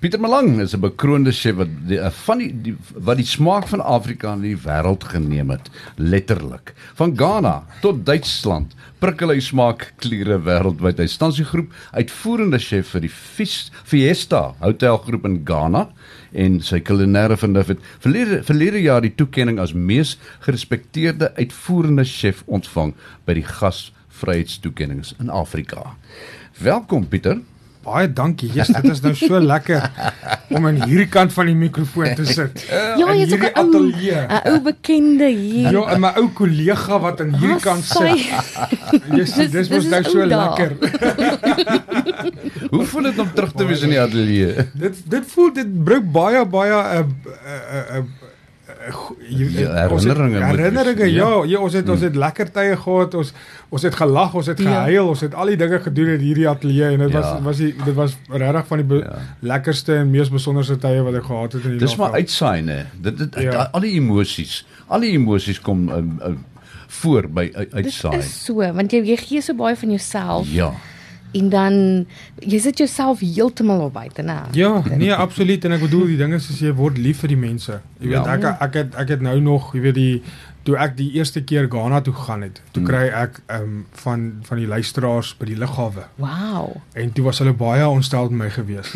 Pieter Malang is 'n bekroonde chef wat die, eh, van die, die wat die smaak van Afrika in die wêreld geneem het, letterlik. Van Ghana tot Duitsland prikkel hy smaak kliere wêreldwyd. Hy staan sy groep uitvoerende chef vir die Fies, Fiesta hotelgroep in Ghana en sy kulinaire vinduf het verlede verlede jaar die toekenning as mees gerespekteerde uitvoerende chef ontvang by die gasvryheidstoekennings in Afrika. Welkom Pieter. Baie dankie. Jesus, dit is nou so lekker om aan hierdie kant van die mikrofoon te sit. Ja, jy's ook hierdie 'n ou, ateljee. 'n ou bekende hier. Ja, en my ou kollega wat aan hierdie Ah, kant sit. Jesus, Dis- dis mos is nou so dae. lekker. Hoe voel dit om terug te wees in die ateljee? Dit dit voel dit bring baie baie 'n 'n 'n Ja, herinneringe moet herinneringe wees, ja, ja. ja ons het ons het lekker tye gehad ons ons het gelag ons het Ja. gehuil ons het al die dinge gedoen in hierdie ateljee en dit Ja. was was die, dit was regtig van die be, Ja. lekkerste en mees besonderse tye wat ek gehad het in die Dis maar uitsaai nê. Dit dit Ja. al die emosies, al die emosies kom um, um, voor by uitsaai. is so, want jy, jy gee so baie van jouself Ja. En dan jy sit jouself heeltemal op buite, né? Ja, nee, absoluut en ek bedoel die ding is as jy word lief vir die mense. Jy weet Ja. ek ek het ek het nou nog, jy weet die toe ek die eerste keer Ghana toe gegaan het, toe Mm. kry ek ehm um, van van die luisteraars by die lughawe Wow. en toe was hulle baie ontstel met my gewees.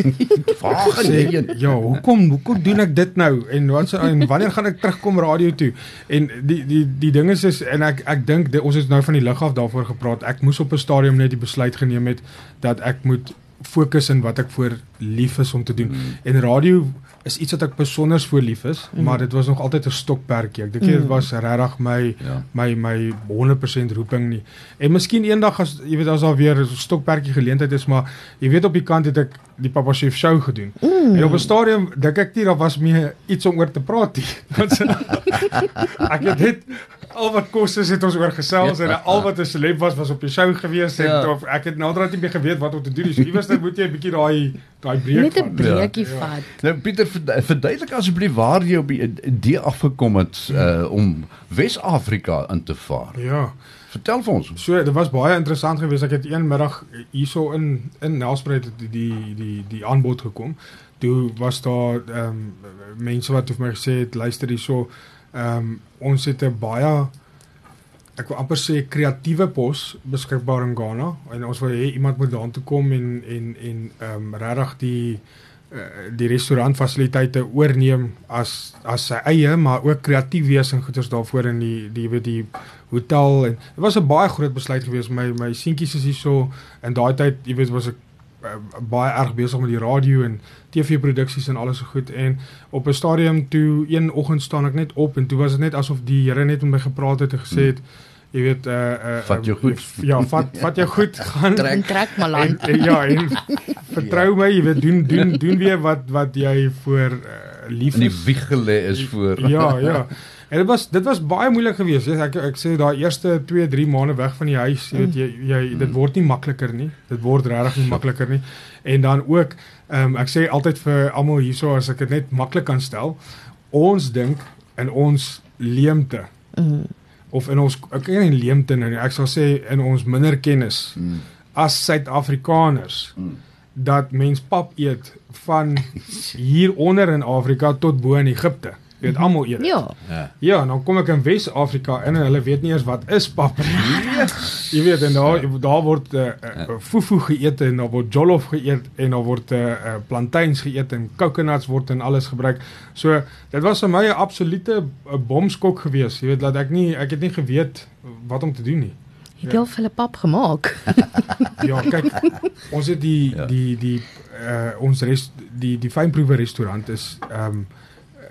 Waar gaan jy heen? ja, hoekom hoekom doen ek dit nou en wat se en wanneer gaan ek terugkom radio toe? En die die die ding is is en ek ek dink ons het nou van die lug af daarvoor gepraat. Ek moes op 'n stadium net die besluit geneem het dat ek moet fokus in wat ek voor lief is om te doen. Mm. En radio is iets wat ek besonder voor lief is, Mm. maar dit was nog altyd 'n stokperdjie. Ek dink dit Mm. was regtig my Ja. my my 100% roeping nie. En miskien eendag as jy weet as daar weer 'n stokperdjie geleentheid is, maar jy weet op die kant het ek die Papa Chef show gedoen. Mm. En op 'n stadium dink ek nie daar was meer iets om oor te praat nie. Want ek het dit al wat kos is het ons oor gesels Ja. en al wat 'n celeb was was op die show gewees en Ja. of ek het naderhand nie meer geweet wat om te doen nie. So iewers dan moet jy 'n bietjie daai daai breek Net 'n breekie Ja. vat. Nou Pieter verd- verduidelik asseblief waar jy op die idee afgekom het uh, om Wes-Afrika in te vaar. Ja. Vertel vir ons. So dit was baie interessant geweest. Ek het een middag hierso in in Nelspruit het die die die die aanbod gekom. Toe was daar ehm um, mense wat vir my gesê het luister hierso ehm um, ons het 'n baie ek wil amper sê kreatiewe pos beskikbaar in Ghana. En ons wil hê iemand moet daartoe kom en en en ehm um, regtig die eh, die restaurantfasiliteite oorneem as as sy eie maar ook kreatief wees en goeders daarvoor in die die weet die hotel. En dit was 'n baie groot besluit geweest. My my seentjies is hierso in daai tyd jy weet was ek baie erg besig met die radio en TV produksies en alles so goed en op 'n stadium toe een oggend staan ek net op en toe was dit net asof die Here net met my gepraat het en gesê het jy weet uh, uh Vat jou goed. ja vat vat jou goed gaan Trek. En trek maar en, ja en vertrou my jy weet doen doen doen weer wat wat jy voor uh, lief In die is wieg gelê is voor. ja, ja. En dit was dit was baie moeilik geweest. Yes, ek ek sê daai eerste 2, 3 maande weg van die huis, jy weet jy, jy dit word nie makliker nie. Dit word regtig nie makliker nie. En dan ook ehm um, ek sê altyd vir almal hierso as ek dit net maklik kan stel, ons dink in ons leemte Mm. of in ons ek ken nie leemte nou nie. Ek sal sê in ons minder kennis Mm. as Suid-Afrikaners Mm. dat mens pap eet van hier onder in Afrika tot bo in Egipte. Jy weet almal eet. dit. Ja. Ja. Ja, en dan kom ek in Wes-Afrika in en hulle weet nie eers wat is pap nie. Jy weet en daar daar word uh, uh, fufu geëet en daar word jollof geëet en daar word uh, uh, plantains geëet en coconuts word en alles gebruik. So dit was vir my 'n absolute uh, bomskok geweest. Jy weet dat ek nie ek het nie geweet wat om te doen nie. Het jy al vir hulle pap gemaak? Ja, kyk, ons het die Ja. die die uh ons rest die die fynproewe restaurant is ehm um,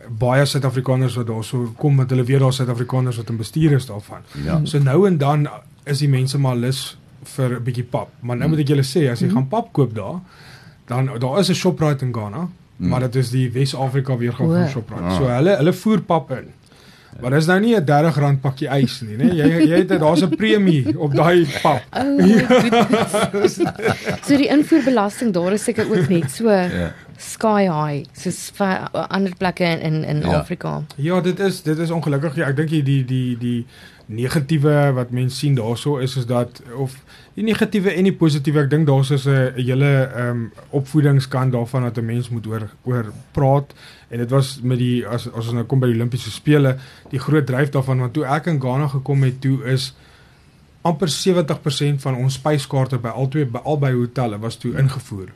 baie Suid-Afrikaners wat daarso kom met hulle weet daar Suid-Afrikaners wat in bestuur is daarvan. Ja. So nou en dan is die mense maar lus vir 'n bietjie pap. Maar nou moet ek julle sê as jy gaan pap koop daar, dan daar is 'n Shoprite in Ghana, maar dit is die Wes-Afrika weergawe van. Shoprite. Ah. So hulle hulle voer pap in. Maar dis nou nie 'n R30 pakkie ys nie, né? Jy jy het daar's 'n premie op daai pap. O, my goodness. So die invoerbelasting daar is seker ook net so. Ja. Sky high soos ander plekke in in Ja. Afrika. Ja, dit is dit is ongelukkig. Ja, ek dink die die die die negatiewe wat mense sien daarso is is dat of die negatiewe en die positiewe, ek dink daar's is 'n hele ehm um, opvoedingskant daarvan dat 'n mens moet oor oor praat en dit was met die as as ons nou kom by die Olimpiese spele, die groot dryf daarvan want toe ek in Ghana gekom het, toe is amper 70% van ons spyskaarte by albei by albei hotelle was toe ingevoer.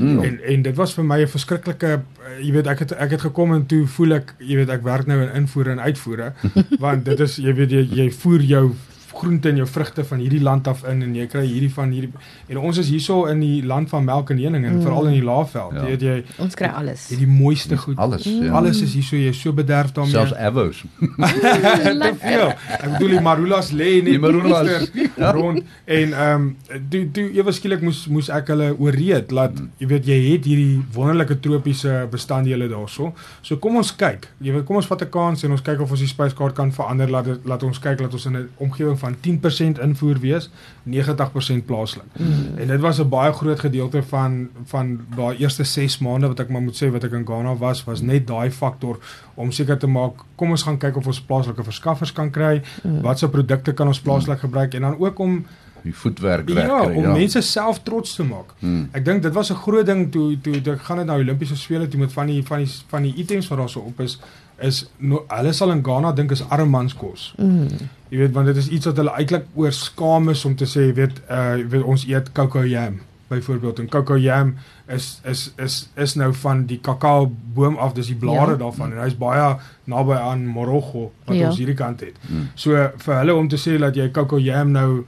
Hmm. En en dit was vir my 'n verskriklike uh, jy weet ek het ek het gekom en toe voel ek jy weet ek werk nou in invoere en uitvoere want dit is jy weet jy, jy voer jou groente en jou vrugte van hierdie land af in en jy kry hierdie van hierdie en ons is hierso in die land van melk en honing en Mm. veral in die Laagveld Ja. jy weet jy Ons kry alles. jy die mooiste goed Alles, ja. alles is hierso jy is so bederf daarmee Selfs Avos. te veel. Ek bedoel die marulas lê net Die marulas. gister rond en ehm um, toe toe ewe skielik moes moes ek hulle ooreed laat jy weet jy het hierdie wonderlike tropiese bestanddele daarso. So kom ons kyk. Jy weet kom ons vat 'n kans en ons kyk of ons die spyskaart kan verander laat laat ons kyk dat ons in 'n omgewing van 10% invoer wees, 90% plaaslik. Mm. En dit was 'n baie groot gedeelte van van daai eerste 6 maande wat ek maar moet sê wat ek in Ghana was, was net daai faktor om seker te maak kom ons gaan kyk of ons plaaslike verskaffers kan kry, Mm. watse produkte kan ons plaaslik gebruik en dan ook om Die voetwerk ja, kry. om mense self trots te maak. Hmm. Ek dink dit was 'n groot ding toe toe, toe ek gaan dit na Olimpiese spele toe met van die van die van die items wat daar so op is is no, hulle sal in Ghana dink is armmanskos. Mm. Jy weet want dit is iets wat hulle eintlik oor skaam is om te sê, jy weet, uh jy weet ons eet cocoa yam byvoorbeeld en cocoa yam is is is is nou van die kakao boom af, dis die blare Ja. daarvan en hy's baie naby aan morogo wat Ja. ons hierdie kant het. Hmm. So vir hulle om te sê dat jy cocoa yam nou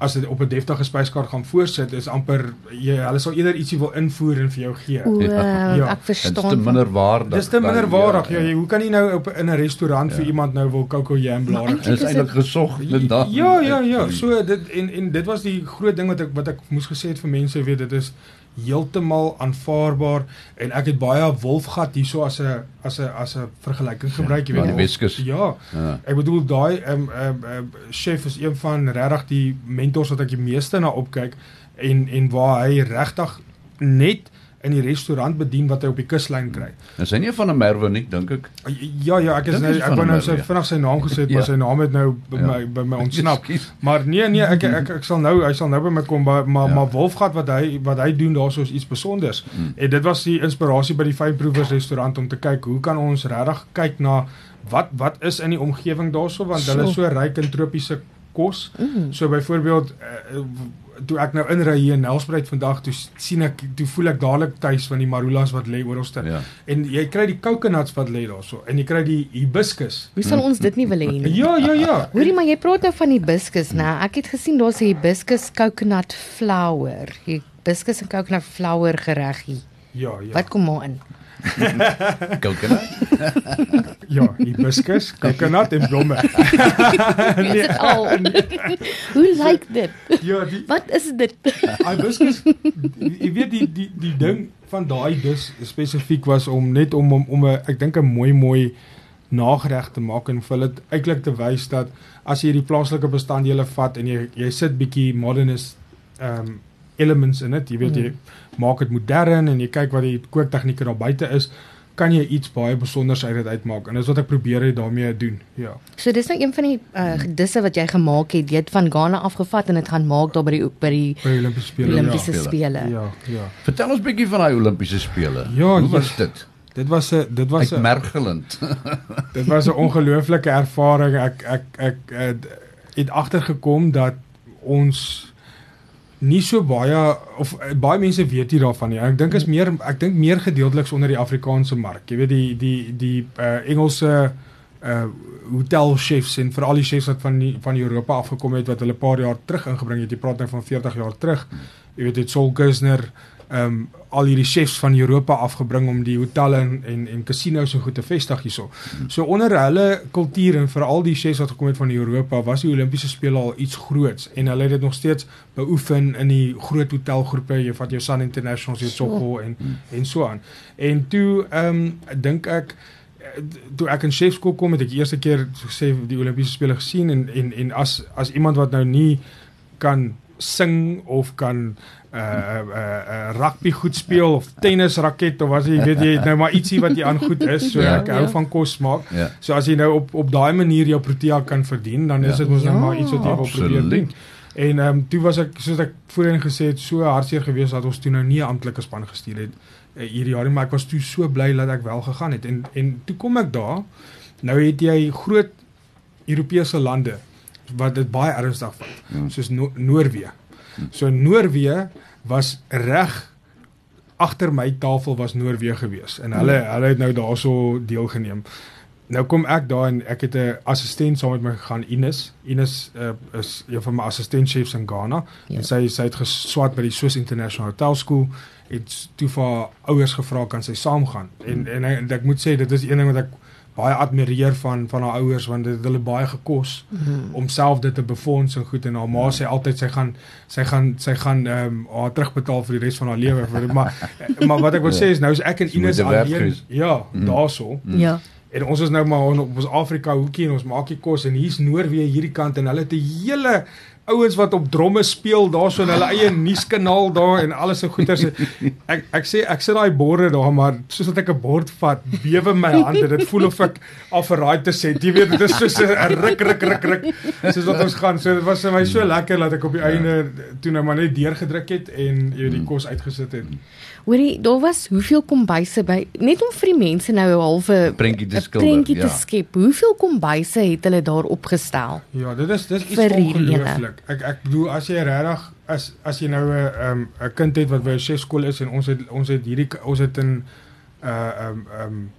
as dit op 'n deftige spyskaart gaan voorsit is amper jy hulle sal eerder ietsie wil invoer en vir jou gee. O, Ja. Ja. ek Dit is verstaan. te minder waardig. Dis te dan- minderwaardig. Ja, jy, hoe kan jy nou op in 'n restaurant Ja. vir iemand nou wil cocoa yam blare Dit is eintlik gesog dit daar. Ja, ja, ja. So dit en en dit was die groot ding wat ek wat ek moes gesê het vir mense, weet dit is heeltemal aanvaarbaar en ek het baie wolfgat hierso as 'n as 'n as 'n vergelyking gebruik, jy Ja, weet. die Weskus. Ja. Ja. Ek bedoel daai ehm ehm um, chef is een van regtig die mentors wat ek die meeste na opkyk en en waar hy regtig net in die restaurant bedien wat hy op die kuslyn kry. Is hy nie van 'n Merwe nie, dink ek. Ja ja, ek is Dink nou ek wou nou sy ja. vinnig sy naam gesê het, Ja. maar sy naam het nou by Ja. my by my ontsnap. Maar nee nee, ek ek ek sal nou hy sal nou by my kom maar maar, Ja. maar Wolfgat wat hy wat hy doen daarso is iets spesonders. Hmm. En dit was die inspirasie by die Fynproevers restaurant om te kyk hoe kan ons regtig kyk na wat wat is in die omgewing daarso want hulle is so ryk in tropiese kos. Mm. So byvoorbeeld uh, toe ek nou inry hier in Nelspruit vandag toe sien ek toe voel ek dadelik tuis van die marulas wat lê oralste. Ja. En jy kry die coconuts wat lê daarso en jy kry die hibiscus. Hoe sal ons dit nie wil hê nie? Ja ja ja. Hoorie maar jy praat nou van hibiscus, né? Ek het gesien daar's 'n hibiscus coconut flower. Hibiscus en coconut flower gereg hier. Ja ja. Wat kom maar in? Coconut. Ja, hibiscus, coconut en blomme. Is dit al? Hoe lyk dit? Ja, die Wat is dit? hibiscus jy weet die die die ding van daai dis spesifiek was om net om om om 'n ek dink 'n mooi mooi nagereg te maak en vir hulle eintlik te wys dat as jy die plaaslike bestanddele vat en jy jy sit bietjie modernist ehm um, elements in dit, jy weet jy maak dit modern en jy kyk wat die kooktegnieke daar buite is, kan jy iets baie besonders uit dit uitmaak en dis wat ek probeer het daarmee doen. Ja. So dis nou een van die uh, disse wat jy gemaak het. Jy het van Ghana afgevat en dit gaan maak daar by die by die By die Olimpiese spele. Olimpiese ja. spele. Ja, ja. Vertel ons bietjie van daai Olimpiese spele. Ja, Hoe ja. was dit? Dit was 'n dit was 'n Uitmergelend. Dit was 'n ongelooflike ervaring. Ek ek ek, ek het agtergekom dat ons nie so baie of eh, baie mense weet nie daarvan nie. Ek dink is meer ek dink meer gedeelteliks onder die Afrikaanse mark. Jy weet die die die uh, Engelse uh hotelchefs en veral die chefs wat van die, van Europa afgekom het wat hulle 'n paar jaar terug ingebring het. Jy praat nou van 40 jaar terug. Jy weet dit Sol Gisner ehm um, al hierdie chefs van Europa afgebring om die hotelle en en, en casinos so goed te vestig hierso. So onder hulle kultuur en veral die chefs wat gekom het van Europa was die Olimpiese spele al iets groots en hulle het dit nog steeds beoefen in die groot hotelgroepe, jy vat jou Sun Internationals, jou Choco en en so aan. En toe ehm um, dink ek eh, toe ek in chefskool kom het ek die eerste keer gesê die Olimpiese spele gesien en en en as as iemand wat nou nie kan sing of kan uh uh, uh rugby goed speel of tennis raket of as jy weet jy het nou maar ietsie wat jy aan goed is. So Ja. ek hou Ja. van kos maak. Ja. So as jy nou op op daai manier jou protea kan verdien, dan is Ja. dit mos nou Ja, maar iets wat jy wil probeer doen. En ehm um, toe was ek soos ek voorheen gesê het so hartseer geweest dat ons toe nou nie 'n amptelike span gestuur het uh, hierdie jaar nie, maar ek was toe so bly dat ek wel gegaan het. En en toe kom ek daar. Nou het jy groot Europese lande wat dit baie ernstig vat, Mm. soos no Noorwe. So Noorwe was reg agter my tafel was Noorwe gewees en hulle hulle het nou daarso deelgeneem. Nou kom ek daar en ek het 'n assistent saam met my gegaan Ines. Ines uh, is een van my assistentchefs in Ghana. Ja. En sy sy het geswat by die Swiss International Hotel School. Het toe vir ouers gevra kan sy saamgaan. En en, en ek moet sê dit is een ding wat ek baie admireer van van haar ouers want dit het hulle baie gekos Mhm. om self dit te befonds en goed en haar ma sê altyd sy gaan sy gaan sy gaan ehm um, haar terugbetaal vir die res van haar lewe vir dit maar maar wat ek wil sê is nou is ek en Ines alleen ja Mm. daarso Ja. en ons is nou maar op ons Afrika hoekie en ons maak die kos en hier's Noorwe hierdie kant en hulle het 'n hele ouens wat op dromme speel daarso in hulle eie nuuskanaal daar en alles so goeters ek ek sê ek sit daai borde daar maar soos dat ek 'n bord vat bewe my hande dit voel of ek af 'n raai te sê jy weet dit is soos 'n ruk ruk ruk ruk soos wat ons gaan. So dit was vir my so lekker dat ek op die einde toe nou maar net deurgedruk het en jy weet die kos uitgesit het Hoorie, daar was hoeveel kombuise by net om vir die mense nou 'n halwe Prentjie te 'n skilder, prentjie ja. te skep. Hoeveel kombuise het hulle daar opgestel? Ja, dit is dis iets Vir hierdie ene. ongelooflik. Ek ek bedoel as jy regtig as as jy nou 'n um, 'n kind het wat by 'n chefskool is en ons het ons het hierdie ons het in uh um um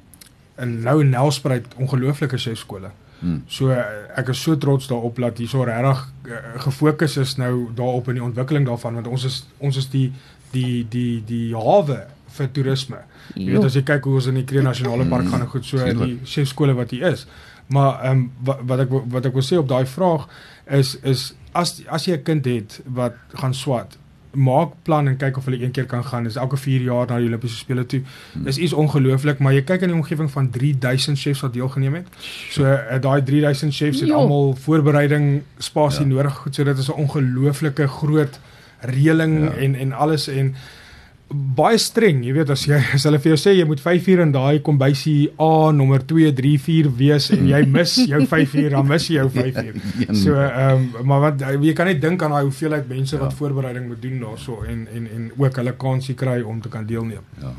in nou Nelspruit ongelooflike chefskole. Hmm. So ek is so trots daarop dat hierso regtig uh, gefokus is nou daarop in die ontwikkeling daarvan want ons is ons is die die die die hawe vir toerisme. Jy Jo. weet as jy kyk hoe ons in die Kruger Nasionale Park gaan en goed so in die chefskole wat hier is. Maar ehm um, wat, wat ek wat ek wil sê op daai vraag is is as as jy 'n kind het wat gaan swat maak plan en kyk of hulle een keer kan gaan. Dis elke 4 jaar na die Olimpiese spele toe. Dis iets ongelooflik, maar jy kyk in die omgewing van 3000 chefs wat deelgeneem het. So uh, daai 3000 chefs het almal voorbereiding spasie ja. nodig. Goed, so dit is 'n ongelooflike groot reëling Ja. ja. en en alles en baie streng, jy weet as jy as hulle vir jou sê jy moet 5 uur in daai kombuisie A nommer 2 3 4 wees en jy mis jou 5 uur, dan mis jy jou 5 uur. So ehm um, maar wat jy kan net dink aan daai hoeveelheid mense Ja. wat voorbereiding moet doen daarso en en en ook hulle kansie kry om te kan deelneem. Ja.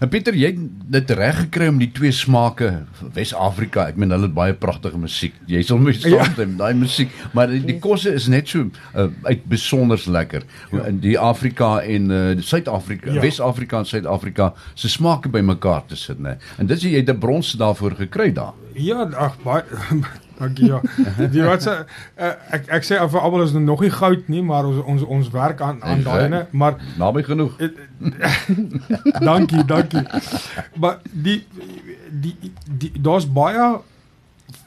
En Pieter, jy het dit reg gekry om die twee smake Wes-Afrika. Ek meen hulle het baie pragtige musiek. Jy sal my Ja. saamstem, daai musiek, maar die, die kosse is net so uh, uit besonders lekker. Ja. In die Afrika en uh, Suid-Afrika, Ja. Wes-Afrika en Suid-Afrika se smake bymekaar te sit, né? En dis jy het 'n brons daarvoor gekry daar. Ja, ag baie dankie ja. Die wat se uh, ek ek sê vir almal is nog nie goud nie, maar ons ons ons werk aan aan daai ene, maar Naby genoeg. dankie, dankie. Maar die die, die daar's baie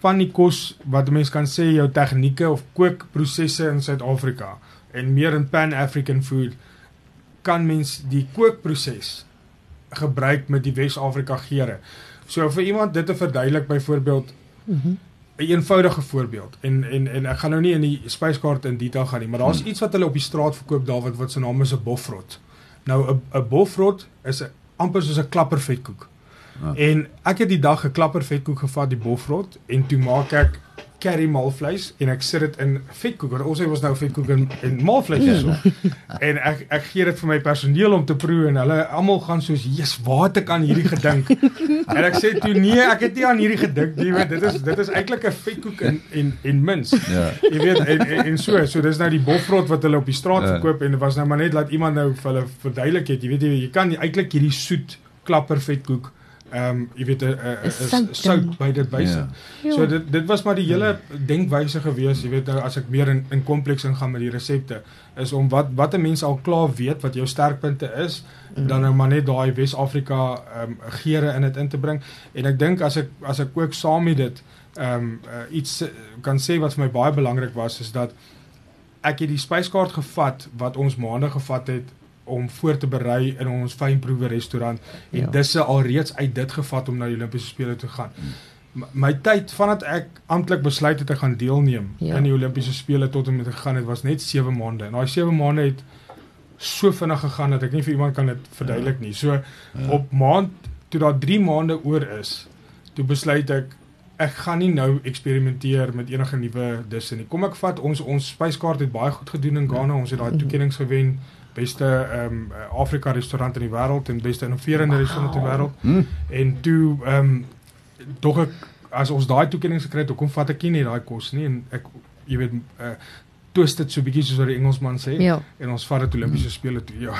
van die kos wat 'n mens kan sê jou tegnieke of kookprosesse in Suid-Afrika en meer in Pan-African food kan mens die kookproses gebruik met die Wes-Afrika geure. So vir iemand dit te verduidelik byvoorbeeld Mhm. 'n eenvoudige voorbeeld en en en ek gaan nou nie in die spyskaart in detail gaan nie, maar daar's Hmm. iets wat hulle op die straat verkoop daar wat wat se naam is 'n bofrot. Nou 'n 'n bofrot is 'n amper soos 'n klappervetkoek. Ah. En ek het die dag 'n klappervetkoek gevat, die bofrot, en toe maak ek curry malvleis en ek sit dit in vetkoek. Want ons het ons nou vetkoek en, en malvleis hierso. en ek ek gee dit vir my personeel om te proe en hulle almal gaan soos, "Jesus, waar het ek aan hierdie gedink?" en ek sê toe, "Nee, ek het nie aan hierdie gedink nie, want dit is dit is eintlik 'n vetkoek en en en mins." Ja. Jy weet en, en, en so, so dis nou die bofrot wat hulle op die straat Ja. verkoop en dit was nou maar net laat iemand nou vir hulle verduidelik het. Jy weet jy, jy kan eintlik hierdie soet klapper vetkoek ehm um, jy weet 'n 'n- 'n Is sout sout by dit wyse. Ja. Ja. So dit dit was maar die hele denkwyse gewees, jy weet nou as ek meer in in kompleks ingaan met die resepte is om wat wat 'n mens al klaar weet wat jou sterkpunte is, Mm. dan nou maar net daai Wes-Afrika ehm um, geure in dit in te bring. En ek dink as ek as ek ook saam met dit ehm um, uh, iets uh, kan sê wat vir my baie belangrik was is dat ek het die spyskaart gevat wat ons maande gevat het om voor te berei in ons fynproewe restaurant en Ja. ja. dis alreeds uit dit gevat om na die Olimpiese spele te gaan. my, my tyd vandat ek amptelik besluit het ek gaan deelneem Ja. ja. aan die Olimpiese spele tot en met gegaan het was net 7 maande. En daai 7 maande het so vinnig gegaan dat ek nie vir iemand kan dit verduidelik nie. So ja. op maand toe daar 3 maande oor is, toe besluit ek ek gaan nie nou eksperimenteer met enige nuwe disse nie. Kom ek vat ons ons spyskaart het baie goed gedoen in Ghana. Ons het daai toekenninge gewen. Beste ehm um, Afrika restaurant in die wêreld en beste innoverende wow. restaurant in die wêreld. Hm. En toe ehm um, dog ek as ons daai toekenninge gekry het, hoekom vat ek nie daai kos nie en ek jy weet uh, twist dit so bietjie soos wat die Engelsman sê Ja. en ons vat dit Olimpiese spele toe. Ja.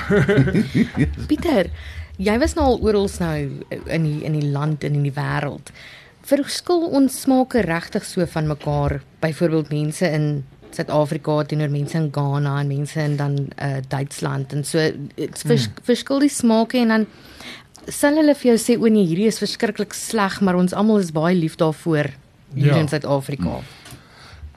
Pieter, jy was nou al oral nou in die in die land en in die wêreld. Verskil ons smake regtig so van mekaar? Byvoorbeeld mense in Suid-Afrika teenoor mense in Ghana en mense in dan uh Duitsland en so dit's vers, Hmm. verskil die smake en dan sal hulle vir jou sê o nee, hierdie is verskriklik sleg, maar ons almal is baie lief daarvoor hier Ja. in Suid-Afrika.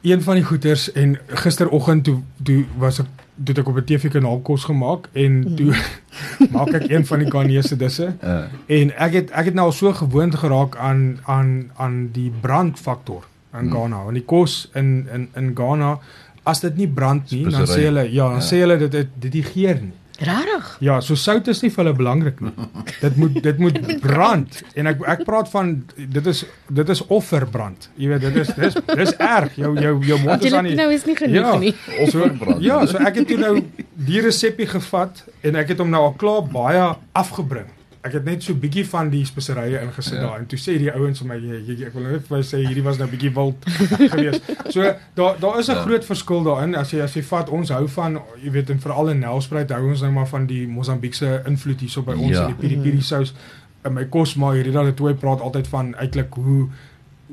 Een van die goeters en gisteroggend toe toe was ek toe het ek op 'n TV-kanaal kos gemaak en toe maak ek een van die Ghanese disse Uh, en ek het ek het nou al so gewoond geraak aan aan aan die brandfaktor in Ghana want die kos in in in Ghana as dit nie brand nie dan sê hulle ja dan Ja. sê hulle dit dit dit die geur nie Regtig? Ja, so sout is nie vir hulle belangrik nie. Dit moet dit moet brand. En ek ek praat van dit is dit is offerbrand. Jy weet, dit is dis dis erg. Jou jou jou mond is aan die nou is nie genoeg Ja. nie. offerbrand. Ja, so ek het toe nou die resepie gevat en ek het hom nou al klaar baie afgebring. Ek het net so bietjie van die speserye ingesit Ja. daar en toe sê die ouens vir my jy, jy, ek wil net vir sê hierdie was nou bietjie wild geweest. So daar daar is 'n Ja. groot verskil daarin as jy as jy vat ons hou van jy weet en veral in Nelspruit hou ons nou maar van die Mosambiekse invloed hierso by ons Ja. in die piri piri sous in my kos maar hierdie dat toe praat altyd van uitlik hoe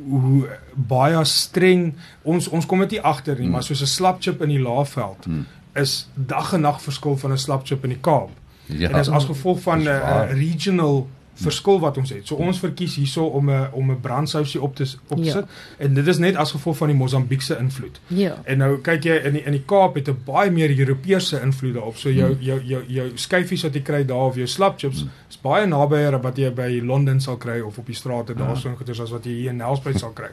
hoe baie streng ons ons kom dit nie agter nie, Hmm. maar soos 'n slapchip in die Laagveld Hmm. is dag en nag verskil van 'n slapchip in die Kaap. Ja. En dis as gevolg van 'n uh, regional verskil wat ons het. So ons verkies hierso om 'n om 'n brandsousie op te op te Ja. sit en dit is net as gevolg van die Mosambiekse invloed. Ja. En nou kyk jy in die, in die Kaap het 'n baie meer Europese invloed daarop. So jou Hmm. jou jou jou skyfies wat jy kry daar of jou slapchips is baie naby wat jy by Londen sal kry of op die strate daarso en goeders as wat jy hier in Nelspruit sal kry.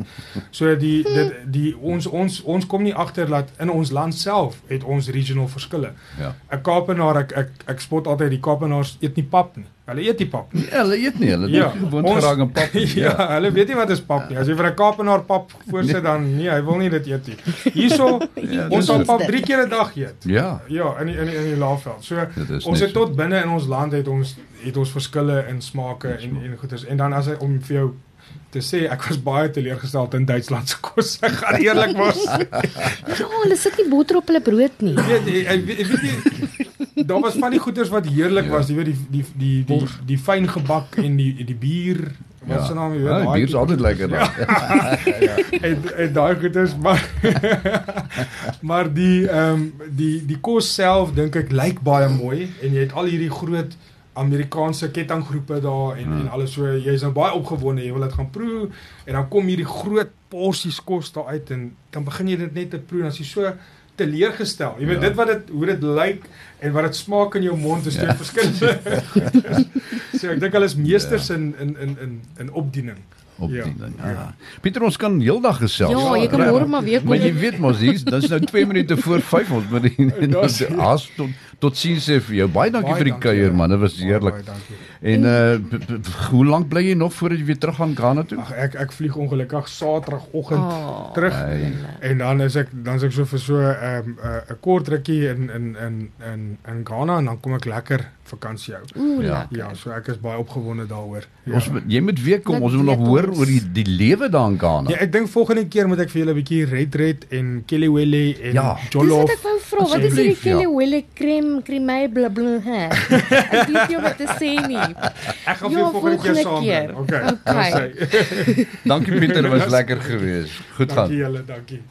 So die dit die ons ons ons kom nie agter dat in ons land self het ons regional verskille. Ja. 'n Kaapenaar ek ek ek spot altyd die Kaapenaars eet nie pap nie. Hulle eet nie pap nie. Ja, hulle eet nie, hulle Ja, ja, gewoon ons- geraak aan pap. nie. Ja, hulle weet nie wat is pap nie. As jy vir 'n Kaapenaar pap voorsit dan nee, hy wil nie dit eet nie. Hierso Ja, ons sal pap dit. 3 keer 'n dag eet. Ja, Ja, in die, in die, in die Laagveld. So ons het tot binne in ons land het ons het ons verskille in smake en en goeders. En dan as hy om vir jou te sê ek was baie teleurgesteld in Duitsland se kos. Ek gaan eerlik was. Ja, hulle sit nie botter op hulle brood nie. Weet jy jy weet nie daar was van die goeders wat heerlik Ja. was, jy weet die die die die, die, die fyn gebak en die die bier wat ja. se naam jy weet. Ja, die bier is altyd lekker dan. en en daai goeders maar maar die ehm um, die die kos self dink ek lyk baie mooi en jy het al hierdie groot Amerikaanse kettinggroepe daar en Ja. en alles so jy's nou baie opgewonde jy wil dit gaan proe en dan kom hierdie groot porsies kos daar uit en dan begin jy dit net te proe en as jy so teleurgestel. Jy weet Ja. dit wat dit hoe dit lyk en wat dit smaak in jou mond is twee Ja. verskillende. so ek dink hulle is meesters in in in in in opdiening. Op Ja. Ja. Ja. Pieter, ons kan heeldag gesels. Ja, jy kan Ja. môre maar weer kom. Maar jy weet mos dis nou 2 minute voor 5 ons moet die Daar's- as tot tot sien sê vir jou. Baie dankie Baie vir die kuier ja. man, dit was heerlik. En uh hoe lank bly jy nog voordat jy weer terug gaan Ghana toe? Ag ek ek vlieg ongelukkig Saterdagoggend Oh, terug. Hey. En dan is ek dan is ek so vir so 'n um, 'n kort rukkie in in in in in Ghana en dan kom ek lekker vakansie hou. Ja. lekker. Ja, so ek is baie opgewonde daaroor. Ja. Ons jy moet weer kom, ons wil nog hoor oor die die lewe daar in Ghana. Ja, ek dink volgende keer moet ek vir julle 'n bietjie Red Red en Kelewele en Ja. Dis Jollof. wat ek wou vra. Wat is hierdie ja. kille wille crème crème bla bla hè? Ek weet nie wat te sê nie. Ek gaan vir Ja, jou volgende keer saam. keer. Okay. Okay. Dankie Pieter, was lekker geweest. Goed gaan. Dankie julle, dankie.